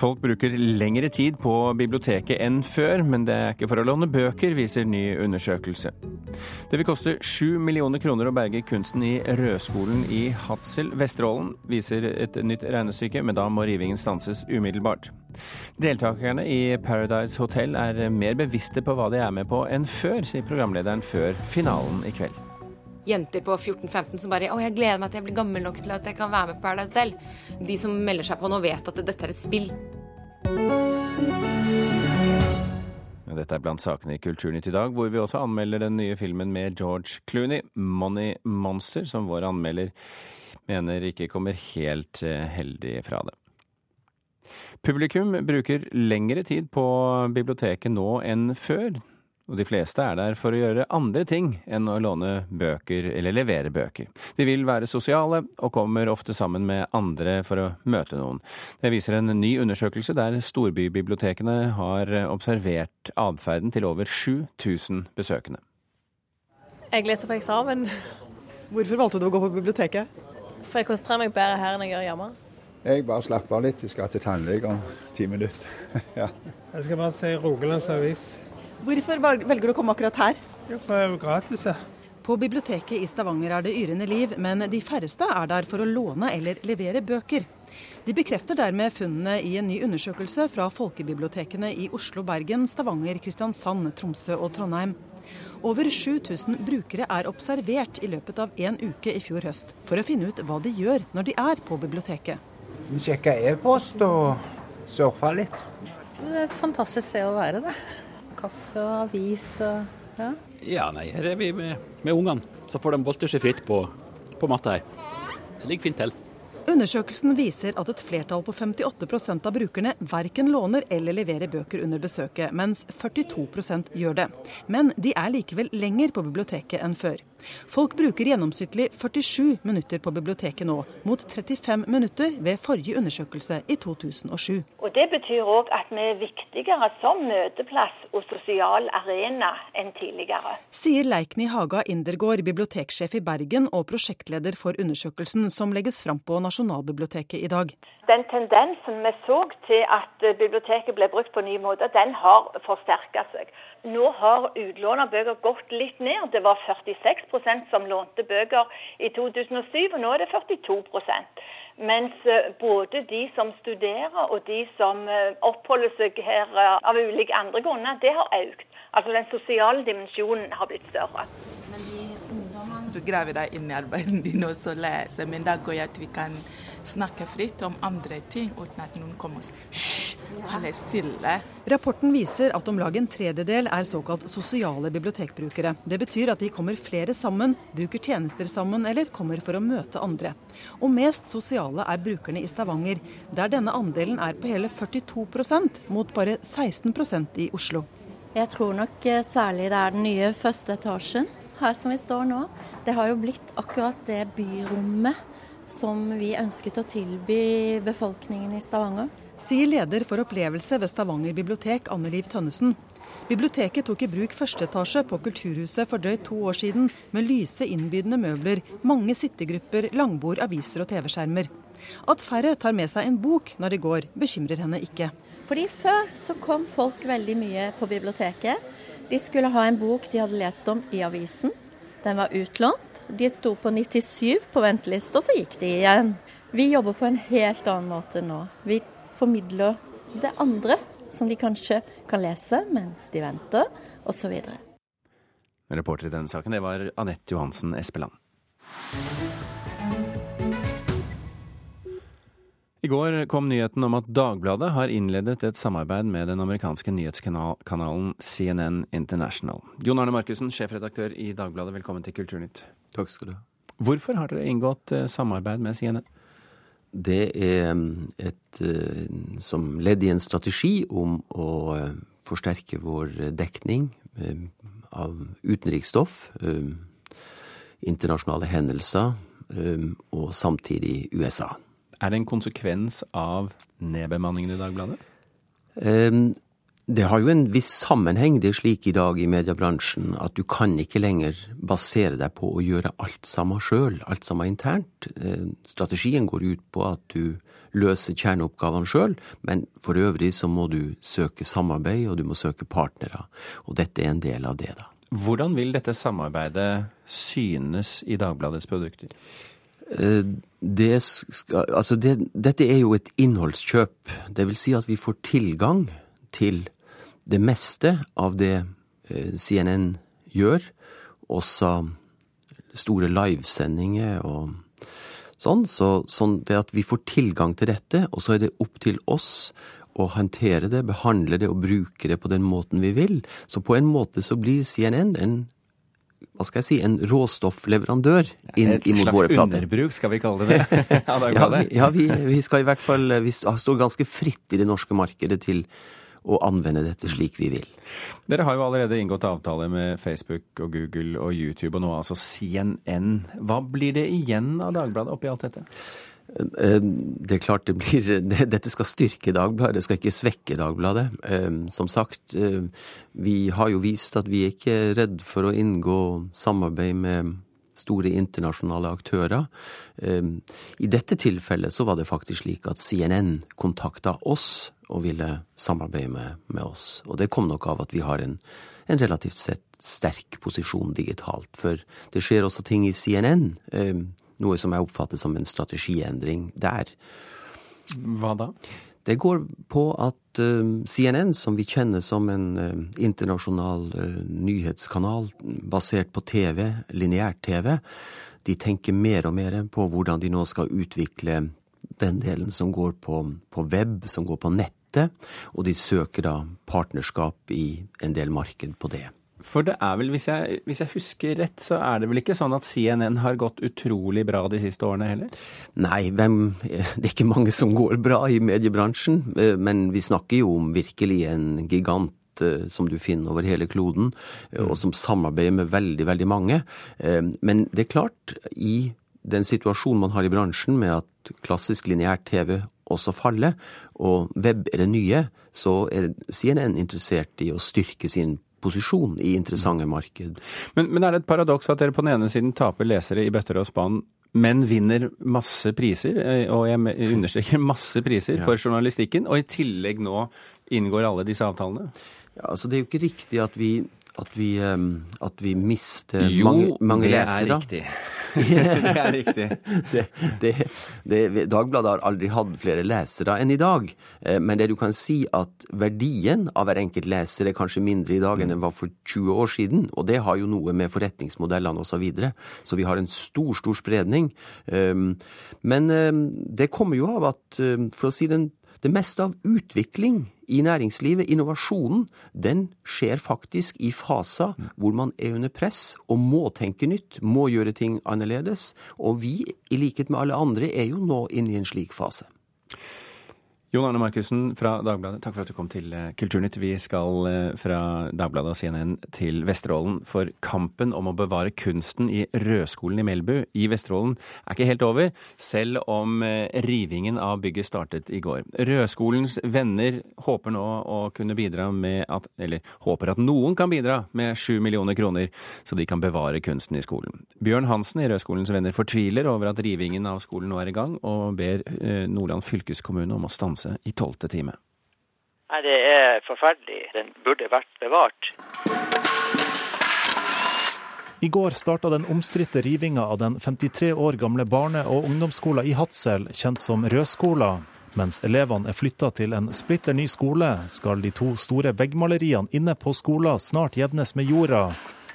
Folk bruker lengre tid på biblioteket enn før, men det er ikke for å låne bøker, viser ny undersøkelse. Det vil koste sju millioner kroner å berge kunsten i Rødskolen i Hadsel, Vesterålen, viser et nytt regnestykke, men da må rivingen stanses umiddelbart. Deltakerne i Paradise Hotel er mer bevisste på hva de er med på enn før, sier programlederen før finalen i kveld jenter på 14-15 som bare Å, jeg gleder meg til jeg blir gammel nok til at jeg kan være med på Paradise Del. De som melder seg på nå, vet at dette er et spill. Dette er blant sakene i Kulturnytt i dag, hvor vi også anmelder den nye filmen med George Clooney, 'Money Monster', som vår anmelder mener ikke kommer helt eh, heldig fra det. Publikum bruker lengre tid på biblioteket nå enn før og de fleste er der for å gjøre andre ting enn å låne bøker eller levere bøker. De vil være sosiale, og kommer ofte sammen med andre for å møte noen. Det viser en ny undersøkelse der storbybibliotekene har observert atferden til over 7000 besøkende. Jeg leser på eksamen. Hvorfor valgte du å gå på biblioteket? For jeg konsentrerer meg bedre her enn jeg gjør hjemme. Jeg bare slapper av litt. Jeg skal til tannlege om ti minutter. ja. Jeg skal bare se Rogalands Avis. Hvorfor velger du å komme akkurat her? Jo, for det er jo gratis. Ja. På biblioteket i Stavanger er det yrende liv, men de færreste er der for å låne eller levere bøker. De bekrefter dermed funnene i en ny undersøkelse fra folkebibliotekene i Oslo, Bergen, Stavanger, Kristiansand, Tromsø og Trondheim. Over 7000 brukere er observert i løpet av en uke i fjor høst, for å finne ut hva de gjør når de er på biblioteket. Vi sjekker e-post og surfer litt. Det er et fantastisk sted å være, det kaffe og avis og ja. Ja, nei, her er vi med, med ungene. Så får de bolte seg fritt på, på matta her. Det ligger fint til. Undersøkelsen viser at et flertall på 58% av brukerne verken låner eller leverer bøker under besøket, mens 42 gjør det. Men de er likevel lenger på biblioteket enn før. Folk bruker gjennomsnittlig 47 minutter på biblioteket nå, mot 35 minutter ved forrige undersøkelse i 2007. Og Det betyr òg at vi er viktigere som møteplass og sosial arena enn tidligere. Sier Leikny Haga Indergård, biblioteksjef i Bergen og prosjektleder for undersøkelsen som legges fram på Nasjonalbiblioteket i dag. Den tendensen vi så til at biblioteket ble brukt på nye måter, den har forsterka seg. Nå har utlån av bøker gått litt ned. Det var 46% som lånte bøker i 2007, og nå er det 42 Mens eh, både de som studerer og de som eh, oppholder seg her eh, av ulike andre grunner, det har økt. Altså den sosiale dimensjonen har blitt større. Men de ungdommene Du graver deg inn i arbeidet ditt og så leser, men da går jeg at vi kan snakke fritt om andre ting uten at noen kommer og sier Hold stille. Rapporten viser at om lag en tredjedel er såkalt sosiale bibliotekbrukere. Det betyr at de kommer flere sammen, bruker tjenester sammen eller kommer for å møte andre. Og mest sosiale er brukerne i Stavanger, der denne andelen er på hele 42% mot bare 16% i Oslo. Jeg tror nok eh, særlig det er den nye første etasjen her som vi står nå. Det har jo blitt akkurat det byrommet som vi ønsket å tilby befolkningen i Stavanger sier leder for opplevelse ved Stavanger bibliotek, Anne Liv Tønnesen. Biblioteket tok i bruk første etasje på Kulturhuset for drøyt to år siden, med lyse, innbydende møbler, mange sittegrupper, langbord, aviser og TV-skjermer. At færre tar med seg en bok når de går, bekymrer henne ikke. Fordi Før så kom folk veldig mye på biblioteket. De skulle ha en bok de hadde lest om i avisen. Den var utlånt. De sto på 97 på venteliste, og så gikk de igjen. Vi jobber på en helt annen måte nå. Vi formidler det andre som de kanskje kan lese mens de venter, osv. Reporter i denne saken det var Anette Johansen Espeland. I går kom nyheten om at Dagbladet har innledet et samarbeid med den amerikanske nyhetskanalen CNN International. Jon Arne Markussen, sjefredaktør i Dagbladet, velkommen til Kulturnytt. Takk skal du ha. Hvorfor har dere inngått eh, samarbeid med CNN? Det er mm, et eh, som ledd i en strategi om å eh, forsterke vår dekning eh, av utenriksstoff, internasjonale hendelser og samtidig USA. Er det en konsekvens av nedbemanningen i Dagbladet? Det har jo en viss sammenheng. Det er slik i dag i mediebransjen at du kan ikke lenger basere deg på å gjøre alt sammen sjøl, alt sammen internt. Eh, strategien går ut på at du løser kjerneoppgavene sjøl, men for øvrig så må du søke samarbeid, og du må søke partnere. Og dette er en del av det, da. Hvordan vil dette samarbeidet synes i Dagbladets produkter? Eh, det skal, altså det, dette er jo et innholdskjøp. Det vil si at vi får tilgang til det meste av det eh, CNN gjør, også store livesendinger og sånn, så sånn det at vi får tilgang til dette, og så er det opp til oss å håndtere det, behandle det og bruke det på den måten vi vil. Så på en måte så blir CNN en hva skal jeg si, en råstoffleverandør inn Et mot våre slags underbruk, skal vi kalle det det? ja, Ja, vi, ja vi, vi skal i hvert fall Vi står ganske fritt i det norske markedet til å anvende dette slik vi vil. Dere har jo allerede inngått avtale med Facebook og Google og YouTube, og nå altså CNN. Hva blir det igjen av Dagbladet oppi alt dette? Eh, Det er klart det blir Dette skal styrke Dagbladet, det skal ikke svekke Dagbladet. Eh, Som sagt, eh, vi har jo vist at vi er ikke redd for å inngå samarbeid med store internasjonale aktører. Eh, I dette tilfellet så var det faktisk slik at CNN kontakta oss og ville samarbeide med, med oss. Og det kom nok av at vi har en, en relativt sett sterk posisjon digitalt. For det skjer også ting i CNN, eh, noe som jeg oppfatter som en strategiendring der. Hva da? Det går på at eh, CNN, som vi kjenner som en eh, internasjonal eh, nyhetskanal basert på TV, lineær-TV, de tenker mer og mer på hvordan de nå skal utvikle den delen som går på, på web, som går på nettet, og de søker da partnerskap i en del marked på det. For det er vel, hvis jeg, hvis jeg husker rett, så er det vel ikke sånn at CNN har gått utrolig bra de siste årene heller? Nei, hvem, det er ikke mange som går bra i mediebransjen, eh, men vi snakker jo om virkelig en gigant eh, som du finner over hele kloden, eh, og som samarbeider med veldig, veldig mange. Men det er klart, i den situasjonen man har i bransjen med at klassisk lineær TV også faller, og web er det nye, så er CNN interessert i å styrke sin posisjon i interessante marked. Men, men er det et paradoks at dere på den ene siden taper lesere i bøtter og spann, men vinner masse priser, eh, og jeg understreker masse priser, for journalistikken, og i tillegg nå inngår alle disse avtalene? Ja, altså Det er jo ikke riktig at vi, at vi, eh, at vi mister Jo, mange, mange det er riktig. Det er riktig. det, det, det, Dagbladet har aldri hatt flere lesere enn i dag. Eh, Men det du kan si at verdien av hver enkelt leser er kanskje mindre i dag enn den var for 20 år siden. Og det har jo noe med forretningsmodellene osv. Så, videre. så vi har en stor, stor spredning. Um, Men um, det kommer jo av at, um, for å si den det meste av utvikling i næringslivet, innovasjonen, den skjer faktisk i faser hvor man er under press og må tenke nytt, må gjøre ting annerledes. Og vi, i likhet med alle andre, er jo nå inne i en slik fase. Jon Arne Markussen fra Dagbladet, takk for at du kom til eh, Kulturnytt. Vi skal eh, fra Dagbladet og CNN til Vesterålen, for kampen om å bevare kunsten i Rødskolen i Melbu i Vesterålen er ikke helt over, selv om eh, rivingen av bygget startet i går. Rødskolens venner håper nå å kunne bidra med at, eller håper at noen kan bidra med sju millioner kroner, så de kan bevare kunsten i skolen. Bjørn Hansen i Rødskolens venner fortviler over at rivingen av skolen nå er i gang, og ber Nordland fylkeskommune om å stanse i tolvte time. Nei, det er forferdelig. Den burde vært bevart. I går starta den omstridte rivinga av den 53 år gamle barne- og ungdomsskolen i Hadsel, kjent som Rødskola. Mens elevene er flytta til en splitter ny skole, skal de to store veggmaleriene inne på skolen snart jevnes med jorda.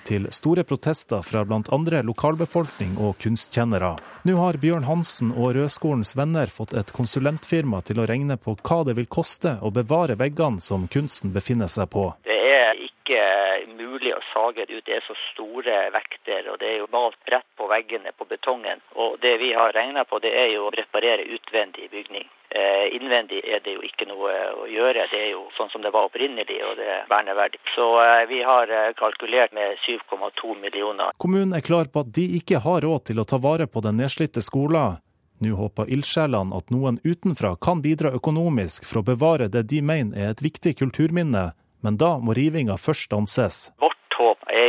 Til store protester fra andre lokalbefolkning og kunstkjennere. Nå har Bjørn Hansen og Rødskolens venner fått et konsulentfirma til å regne på hva det vil koste å bevare veggene som kunsten befinner seg på. Det er ikke mulig å sage det ut. Det er så store vekter, og det er jo malt rett på veggene på betongen. Og det vi har regna på, det er jo å reparere utvendig bygning. Eh, innvendig er det jo ikke noe å gjøre. Det er jo sånn som det var opprinnelig, og det er verneverdig. Så eh, vi har eh, kalkulert med 7,2 millioner. Kommunen er klar på at de ikke har råd til å ta vare på den nedslitte skolen. Nå håper ildsjelene at noen utenfra kan bidra økonomisk for å bevare det de mener er et viktig kulturminne, men da må rivinga først stanses. Vårt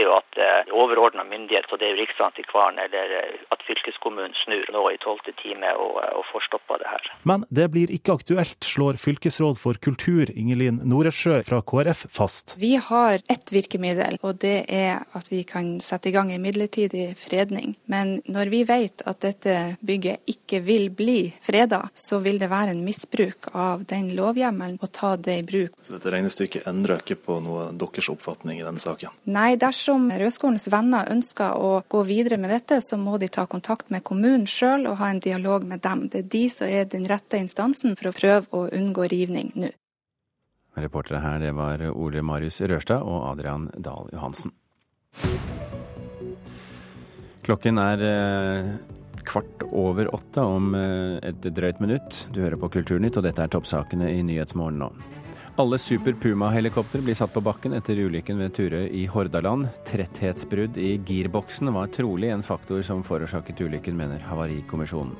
jo at eh, overordna myndighet, og det er jo Riksantikvaren eller eh, at fylkeskommunen snur nå i tolvte time og, eh, og får stoppa det her. Men det blir ikke aktuelt, slår fylkesråd for kultur Ingelin Noresjø fra KrF fast. Vi har ett virkemiddel, og det er at vi kan sette i gang en midlertidig fredning. Men når vi vet at dette bygget ikke vil bli freda, så vil det være en misbruk av den lovhjemmelen å ta det i bruk. Så dette regnestykket endrer ikke på noe deres oppfatning i denne saken? Nei, dersom Rødskolens venner ønsker å gå videre med dette, så må de ta kontakt med kommunen sjøl og ha en dialog med dem. Det er de som er den rette instansen for å prøve å unngå rivning nå. Reportere her, det var Ole Marius Rørstad og Adrian Dahl Johansen. Klokken er eh, kvart over åtte om eh, et drøyt minutt. Du hører på Kulturnytt, og dette er toppsakene i Nyhetsmorgen nå. Alle Super Puma-helikoptre blir satt på bakken etter ulykken ved Turøy i Hordaland. Tretthetsbrudd i girboksen var trolig en faktor som forårsaket ulykken, mener Havarikommisjonen.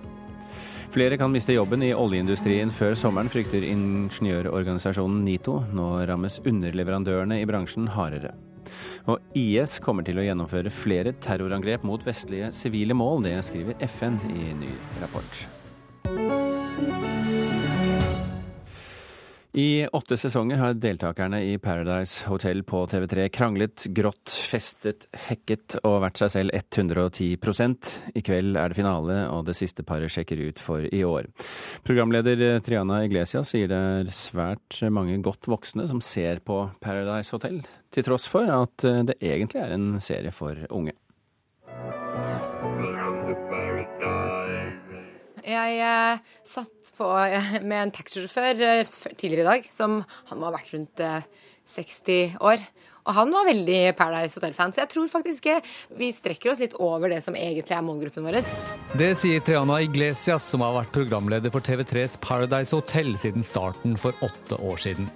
Flere kan miste jobben i oljeindustrien før sommeren, frykter ingeniørorganisasjonen NITO. Nå rammes underleverandørene i bransjen hardere. Og IS kommer til å gjennomføre flere terrorangrep mot vestlige sivile mål. Det skriver FN i ny rapport. I åtte sesonger har deltakerne i Paradise Hotel på TV3 kranglet, grått, festet, hekket og vært seg selv 110% I kveld er det finale, og det siste paret sjekker ut for i år. Programleder Triana Iglesias sier det er svært mange godt voksne som ser på Paradise Hotel, til tross for at det egentlig er en serie for unge. Jeg eh, satt på eh, med en taxisjåfør eh, tidligere i dag, som han må ha vært rundt eh, 60 år. Og han var veldig Paradise Hotel-fan, så jeg tror faktisk vi strekker oss litt over det som egentlig er målgruppen vår. Det sier Triana Iglesias, som har vært programleder for TV3s Paradise Hotel siden starten for åtte år siden.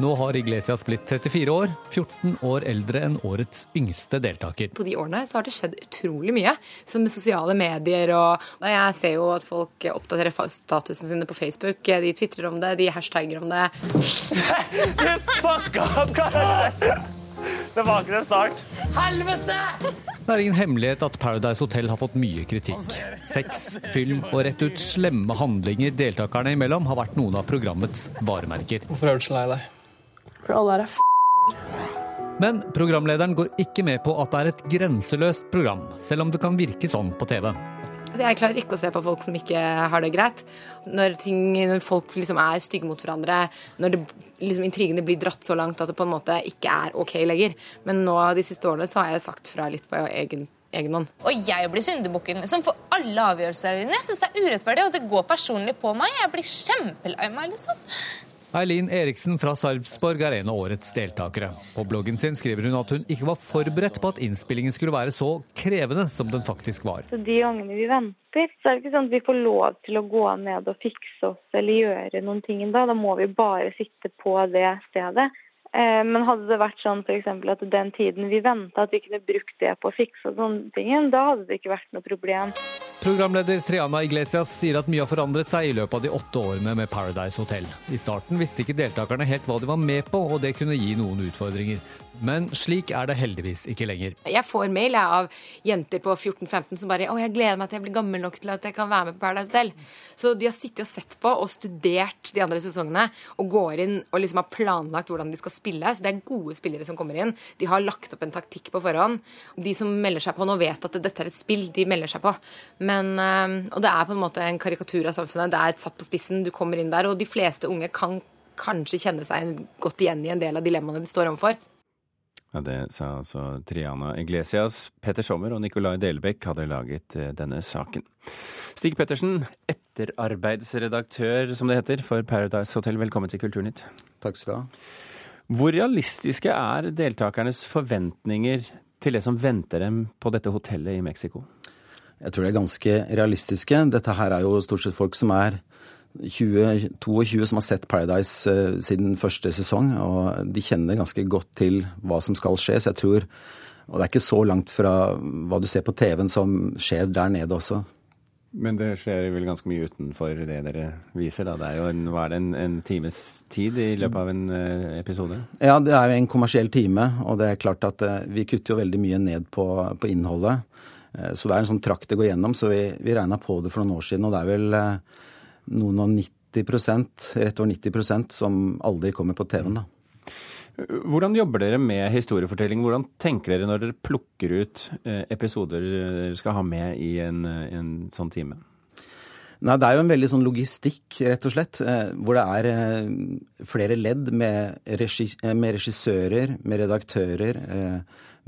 Nå har Iglesias blitt 34 år, 14 år eldre enn årets yngste deltaker. På de årene så har det skjedd utrolig mye, som med sosiale medier og Jeg ser jo at folk oppdaterer statusen sine på Facebook, de tvitrer om det, de hashtagger om det. Fuck opp! Tilbake til start. Helvete! Det er ingen hemmelighet at Paradise Hotel har fått mye kritikk. Sex, film og rett ut slemme handlinger deltakerne imellom har vært noen av programmets varemerker. Hvorfor er du så lei deg? For alle her er f***. Men programlederen går ikke med på at det er et grenseløst program, selv om det kan virke sånn på TV. Jeg klarer ikke å se på folk som ikke har det greit. Når, ting, når folk liksom er stygge mot hverandre, når det, liksom intrigene blir dratt så langt at det på en måte ikke er ok lenger. Men nå de siste årene så har jeg sagt fra litt på egen, egen hånd. Og jeg blir syndebukken liksom, for alle avgjørelser dine. Jeg syns det er urettferdig, og det går personlig på meg. Jeg blir kjempelei meg, liksom. Eileen Eriksen fra Sarpsborg er en av årets deltakere. På bloggen sin skriver hun at hun ikke var forberedt på at innspillingen skulle være så krevende som den faktisk var. Så de gangene vi venter, så er det ikke sånn at vi får lov til å gå ned og fikse oss eller gjøre noen ting da. Da må vi bare sitte på det stedet. Eh, Men hadde det vært sånn f.eks. at den tiden vi venta, at vi kunne brukt det på å fikse og sånne ting, da hadde det ikke vært noe problem. Programleder Triana Iglesias sier at mye har forandret seg i løpet av de åtte årene med Paradise Hotel. I starten visste ikke deltakerne helt hva de var med på, og det kunne gi noen utfordringer. Men slik er det heldigvis ikke lenger. Jeg får mail av jenter på 14-15 som bare Å, jeg gleder meg til jeg blir gammel nok til at jeg kan være med på Paradise Hotel. Så de har sittet og sett på og studert de andre sesongene og går inn og liksom har planlagt hvordan de skal spille. Så det er gode spillere som kommer inn. De har lagt opp en taktikk på forhånd. De som melder seg på nå, vet at dette er et spill. De melder seg på. Men, øh, og det er på en måte en karikatur av samfunnet. Det er et satt på spissen. Du kommer inn der, og de fleste unge kan kanskje kjenne seg godt igjen i en del av dilemmaene de står overfor. Ja, Det sa altså Triana Iglesias. Petter Sommer og Nicolai Delbekk hadde laget eh, denne saken. Stig Pettersen, etterarbeidsredaktør, som det heter, for Paradise Hotel. Velkommen til Kulturnytt. Takk skal du ha. Hvor realistiske er deltakernes forventninger til det som venter dem på dette hotellet i Mexico? Jeg tror det er ganske realistiske. Dette her er jo stort sett folk som er 20, 22 som har sett Paradise eh, siden første sesong, og de kjenner ganske godt til hva som skal skje. Så jeg tror Og det er ikke så langt fra hva du ser på TV-en som skjer der nede også. Men det skjer vel ganske mye utenfor det dere viser, da. Det er jo en, hva er det, en, en times tid i løpet av en uh, episode? Ja, det er jo en kommersiell time, og det er klart at uh, vi kutter jo veldig mye ned på, på innholdet. Så det er en sånn trakt det går gjennom. Så vi, vi regna på det for noen år siden, og det er vel noen og 90 rett over 90% som aldri kommer på TV-en, da. Hvordan jobber dere med historiefortelling? Hvordan tenker dere når dere plukker ut eh, episoder dere skal ha med i en, en sånn time? Nei, Det er jo en veldig sånn logistikk, rett og slett. Eh, hvor det er eh, flere ledd med, med regissører, med redaktører,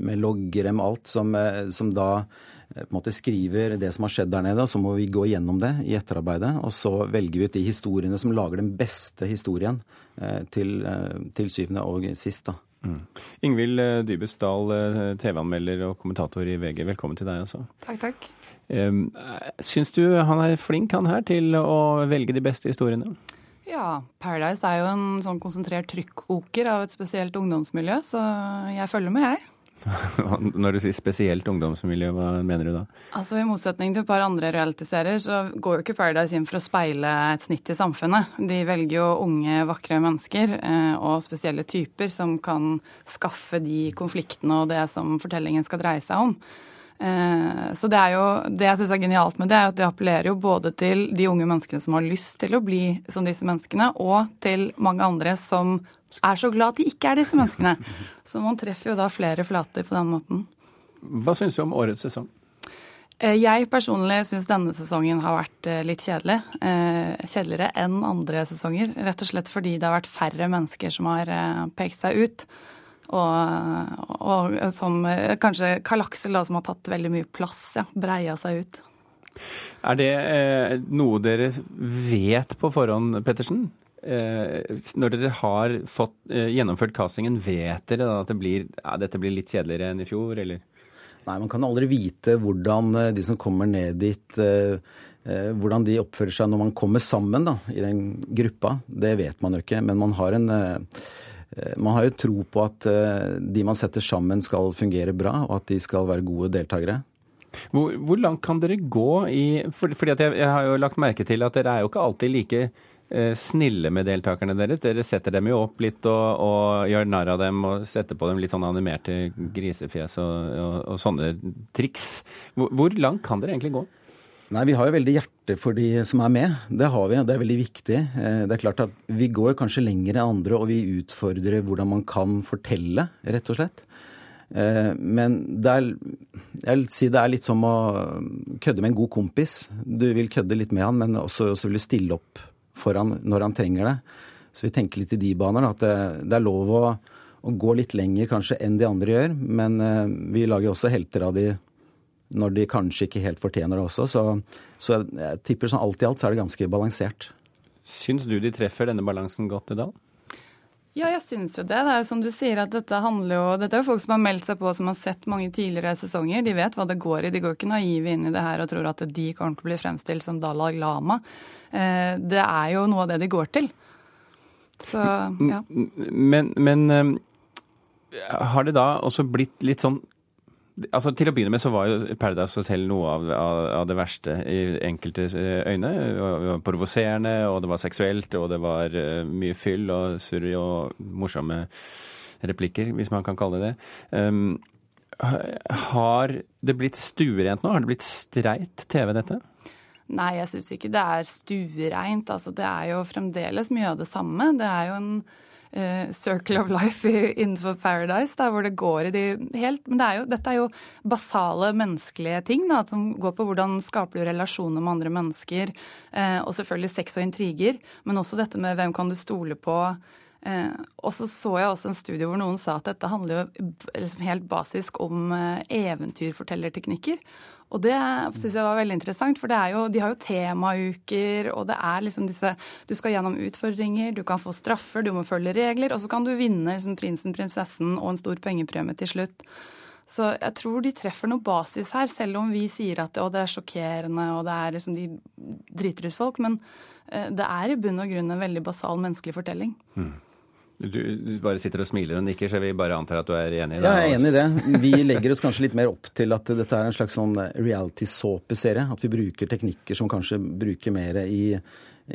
med loggere, med alt, som, som da på en måte skriver det som har skjedd der nede, og så må vi gå gjennom det i etterarbeidet. Og så velger vi ut de historiene som lager den beste historien til, til syvende og sist. da. Mm. Ingvild Dybesdal, TV-anmelder og kommentator i VG, velkommen til deg også. Takk, takk. Syns du han er flink, han her, til å velge de beste historiene? Ja, Paradise er jo en sånn konsentrert trykkoker av et spesielt ungdomsmiljø, så jeg følger med, jeg. Når du sier spesielt ungdomsmiljø, hva mener du da? Altså I motsetning til et par andre realityserier, så går jo ikke Paradise inn for å speile et snitt i samfunnet. De velger jo unge, vakre mennesker eh, og spesielle typer som kan skaffe de konfliktene og det som fortellingen skal dreie seg om. Eh, så det er jo, det jeg syns er genialt med det, er at det appellerer jo både til de unge menneskene som har lyst til å bli som disse menneskene, og til mange andre som er så glad at de ikke er disse menneskene. Så man treffer jo da flere flater på den måten. Hva syns du om årets sesong? Eh, jeg personlig syns denne sesongen har vært eh, litt kjedelig. Kjedeligere enn andre sesonger. Rett og slett fordi det har vært færre mennesker som har pekt seg ut. Og, og som kanskje Karl Aksel, da, som har tatt veldig mye plass, ja, breia seg ut. Er det eh, noe dere vet på forhånd, Pettersen? Eh, når dere har fått eh, gjennomført castingen, vet dere da at det blir, ja, dette blir litt kjedeligere enn i fjor, eller? Nei, man kan aldri vite hvordan eh, de som kommer ned dit eh, eh, hvordan de oppfører seg når man kommer sammen da, i den gruppa. Det vet man jo ikke. Men man har en Eh, man har jo tro på at eh, de man setter sammen skal fungere bra, og at de skal være gode deltakere. Hvor, hvor langt kan dere gå i for, fordi jeg, jeg, har jo lagt merke til at dere er jo ikke alltid like eh, snille med deltakerne deres. Dere setter dem jo opp litt og, og gjør narr av dem og setter på dem litt sånn animerte grisefjes og, og, og sånne triks. Hvor, hvor langt kan dere egentlig gå? Nei, Vi har jo veldig hjerte for de som er med. Det har vi, og det er veldig viktig. Eh, det er klart at Vi går kanskje lenger enn andre, og vi utfordrer hvordan man kan fortelle, rett og slett. Eh, men det er, jeg vil si det er litt som å kødde med en god kompis. Du vil kødde litt med han, men også, også vil du stille opp for han når han trenger det. Så vi tenker litt i de baner. At det, det er lov å, å, gå litt lenger kanskje enn de andre gjør. Men eh, vi lager også helter av de når de kanskje ikke helt fortjener det også. Så, så jeg tipper sånn alt i alt så er det ganske balansert. Syns du de treffer denne balansen godt i dag? Ja, jeg syns jo det. Det er jo som du sier at dette handler jo Dette er jo folk som har meldt seg på, som har sett mange tidligere sesonger. De vet hva det går i. De går ikke naive inn i det her og tror at de kommer til å bli fremstilt som Dalai Lama. Eh, det er jo noe av det de går til. Så, ja. Men, men eh, har det da også blitt litt sånn Altså, Til å begynne med så var jo Paradise Hotel noe av, av, av det verste i enkelte eh, øyne. Provoserende, og det var seksuelt, og det var uh, mye fyll og surr og morsomme replikker, hvis man kan kalle det det. Um, har det blitt stuerent nå? Har det blitt streit TV, dette? Nei, jeg syns ikke det er stuereint. Altså, det er jo fremdeles mye av det samme. Det er jo en circle of life innenfor Paradise, der hvor det går i de helt Men det er jo, dette er jo basale menneskelige ting, da, som går på hvordan skaper du relasjoner med andre mennesker, uh, og selvfølgelig sex og intriger, men også dette med hvem kan du stole på. Uh, og så så jeg også en studie hvor noen sa at dette handler jo liksom helt basisk om eventyrfortellerteknikker. Og det syns jeg var veldig interessant, for jo, de har jo temauker, og det er liksom disse Du skal gjennom utfordringer, du kan få straffer, du må følge regler, og så kan du vinne liksom, prinsen, prinsessen og en stor pengepremie til slutt. Så jeg tror de treffer noe basis her, selv om vi sier at det, det er sjokkerende og det er liksom de driter ut folk. Men det er i bunn og grunn en veldig basal menneskelig fortelling. Mm. Du, du bare sitter og smiler og nikker, så vi bare antar at du er enig? i Ja, jeg er enig i det. Vi legger oss kanskje litt mer opp til at dette er en slags sånn reality såpeserie. At vi bruker teknikker som kanskje bruker mer i,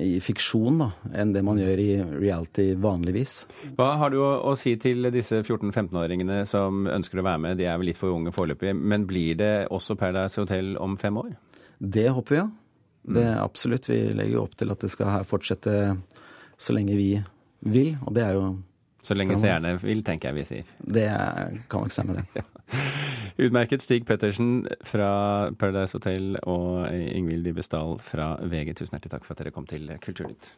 i fiksjon da, enn det man gjør i reality vanligvis. Hva har du å, å si til disse 14-15-åringene som ønsker å være med? De er vel litt for unge foreløpig. Men blir det også Paradise Hotel om fem år? Det håper vi, ja. Det absolutt. Vi legger jo opp til at det skal her fortsette så lenge vi vil, og det er jo Så lenge seerne vil, tenker jeg vi sier. Det kan nok stemme, det. Utmerket Stig Pettersen fra Paradise Hotel og Ingvild Dybesdal fra VG, tusen hjertelig takk for at dere kom til Kulturnytt.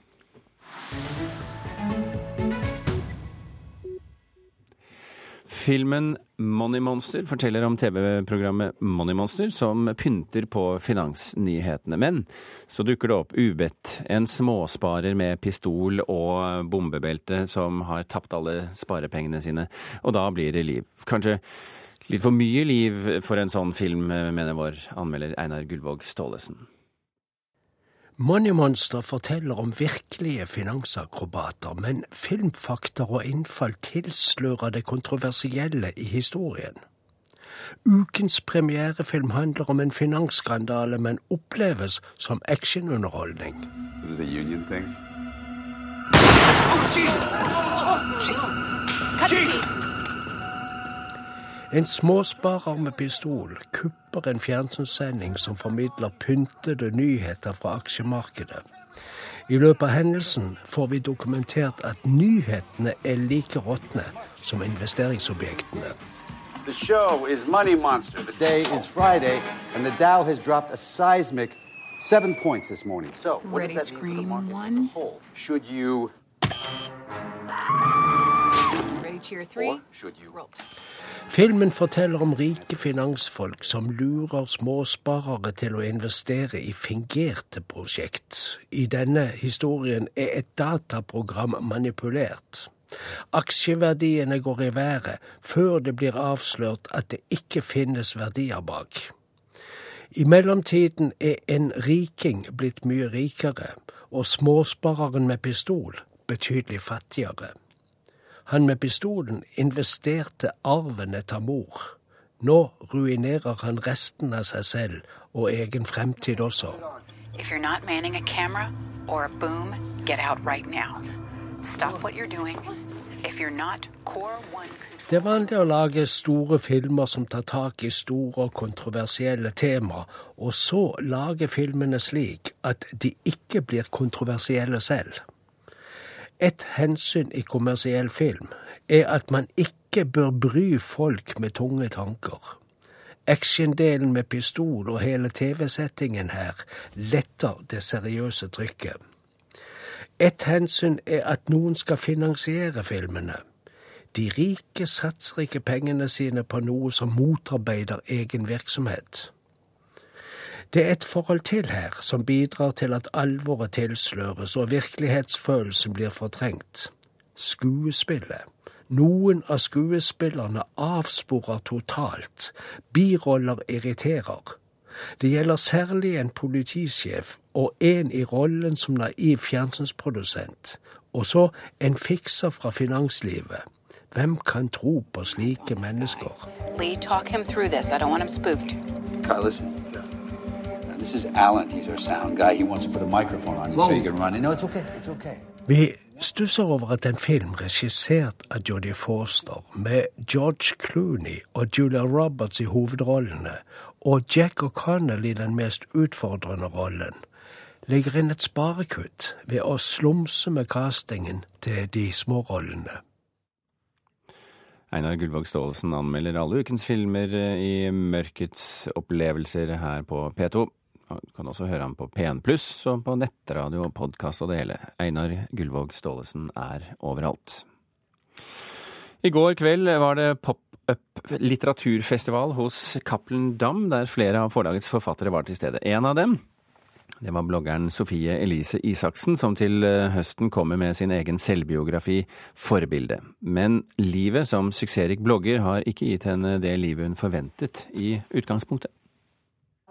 Filmen Money Monster forteller om TV-programmet Money Monster, som pynter på finansnyhetene. Men så dukker det opp ubedt en småsparer med pistol og bombebelte som har tapt alle sparepengene sine, og da blir det liv. Kanskje litt for mye liv for en sånn film, mener vår anmelder Einar Gullvåg Staalesen. Money Monster forteller om virkelige finansakrobater, men filmfakta og innfall tilslører det kontroversielle i historien. Ukens premierefilm handler om en finansskandale, men oppleves som actionunderholdning. Oh, Jesus! Oh, Jesus! En småsparer med pistol kupper en fjernsynssending som formidler pyntede nyheter fra aksjemarkedet. I løpet av hendelsen får vi dokumentert at nyhetene er like råtne som investeringsobjektene. The show is Money Monster. The day is Friday, and the Dow has dropped a seismic seven points this morning. So, what Ready, does that mean for the scream market one. as a whole? Should you, Ready, cheer three. or should you? Roll. Filmen forteller om rike finansfolk som lurer småsparere til å investere i fingerte prosjekt. I denne historien er et dataprogram manipulert. Aksjeverdiene går i været før det blir avslørt at det ikke finnes verdier bak. I mellomtiden er en riking blitt mye rikere, og småspareren med pistol betydelig fattigere. Han med pistolen investerte arven etter mor. Nå ruinerer han resten av seg selv og egen fremtid også. If you're not manning a camera or a boom, get out right now. Stop what you're doing. If you're not, core one. Det er vanlig å lage store filmer som tar tak i store og kontroversielle tema, og så lage filmene slik at de ikke blir kontroversielle selv. Et hensyn i kommersiell film er at man ikke bør bry folk med tunge tanker. Actiondelen med pistol og hele TV-settingen her letter det seriøse trykket. Et hensyn er at noen skal finansiere filmene. De rike satser ikke pengene sine på noe som motarbeider egen virksomhet. Det er et forhold til her som bidrar til at alvoret tilsløres og virkelighetsfølelsen blir fortrengt. Skuespillet. Noen av skuespillerne avsporer totalt. Biroller irriterer. Det gjelder særlig en politisjef og en i rollen som naiv fjernsynsprodusent. Og så en fikser fra finanslivet. Hvem kan tro på slike mennesker? Lee, talk him through this. I don't want him spooked. Kyle, listen. Now, this is Alan. He's our sound guy. He wants to put a microphone on you so you can run. No, it's okay. It's okay. Vi stusser over at en film regissert av Jodie Foster, med George Clooney og Julia Roberts i hovedrollene, og Jack O'Connell i den mest utfordrende rollen, legger inn et sparekutt ved å slumse med castingen til de små rollene. Einar Gullvåg Staalesen anmelder alle ukens filmer i Mørkets opplevelser her på P2. Du kan også høre ham på P1 Pluss og på nettradio og podkast og det hele. Einar Gullvåg Staalesen er overalt. I går kveld var det pop-up litteraturfestival hos Cappelen Dam, der flere av forlagets forfattere var til stede. En av dem det var bloggeren Sofie Elise Isaksen, som til høsten kommer med sin egen selvbiografi 'Forbilde'. Men livet som suksessrik blogger har ikke gitt henne det livet hun forventet i utgangspunktet.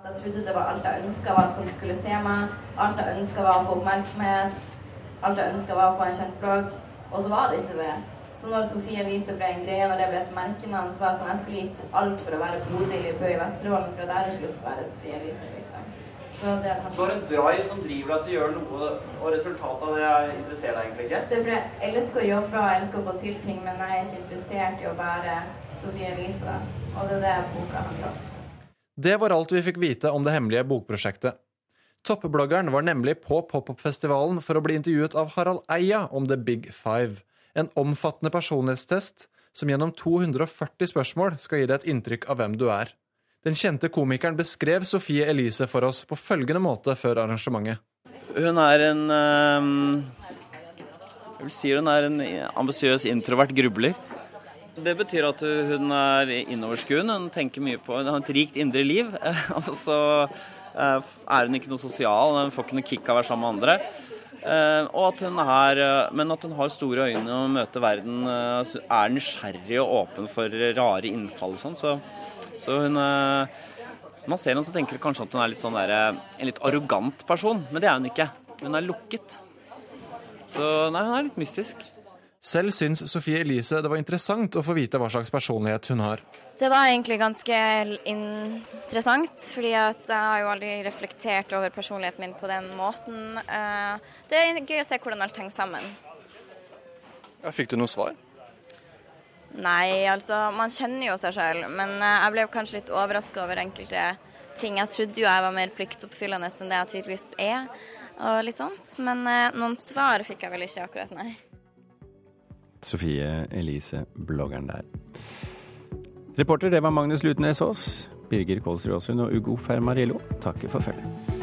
Jeg trodde det var alt jeg ønska var at folk skulle se meg. Alt jeg ønska var å få oppmerksomhet. Alt jeg ønska var å få en kjent blogg. Og så var det ikke det. Så når Sofie Elise ble en greie, når det ble et merkenavn, så var det sånn jeg skulle gitt alt for å være Bodil i Bø i Vesterålen, for jeg hadde ikke lyst til å være Sofie Elise, liksom. Så det er har en drive som driver deg til å gjøre noe, og resultatet av det interesserer deg egentlig ikke? Det er fordi jeg elsker å jobbe og jeg elsker å få til ting, men jeg er ikke interessert i å være Sofie Elise. Og det er det boka handler om. Det var alt vi fikk vite om det hemmelige bokprosjektet. Toppbloggeren var nemlig på pop-up-festivalen for å bli intervjuet av Harald Eia om The Big Five, en omfattende personlighetstest som gjennom 240 spørsmål skal gi deg et inntrykk av hvem du er. Den kjente komikeren beskrev Sofie Elise for oss på følgende måte før arrangementet. Hun er en ehm, Jeg vil si hun er en ambisiøs, introvert grubler. Det betyr at hun er innoverskuende, hun tenker mye på Hun har et rikt indre liv. Og så eh, er hun ikke noe sosial, hun får ikke noe kick av å være sammen med andre. Eh, og at hun er, eh, men at hun har store øyne og møter verden, er nysgjerrig og åpen for rare innfall og sånn. Så, så hun Man ser henne så tenker kanskje at hun er litt sånn der, en litt arrogant person, men det er hun ikke. Hun er lukket. Så nei, hun er litt mystisk. Selv syns Sofie Elise det var interessant å få vite hva slags personlighet hun har. Det var egentlig ganske interessant, fordi at jeg har jo aldri reflektert over personligheten min på den måten. Eh, Det er gøy å se hvordan alt henger sammen. Ja, fikk du noe svar? Nei, altså, man kjenner jo seg sjøl, men eh, jeg ble kanskje litt overraska over enkelte ting. Jeg trodde jo jeg var mer pliktoppfyllende enn det jeg tydeligvis er, og litt sånt. Men eh, noen svar fikk jeg vel ikke akkurat, nei. Sofie Elise, bloggeren der. Reporter det var Magnus Lutnes Aas. Birger Kolsrud Aasund og Ugo Fermariello takker for følget.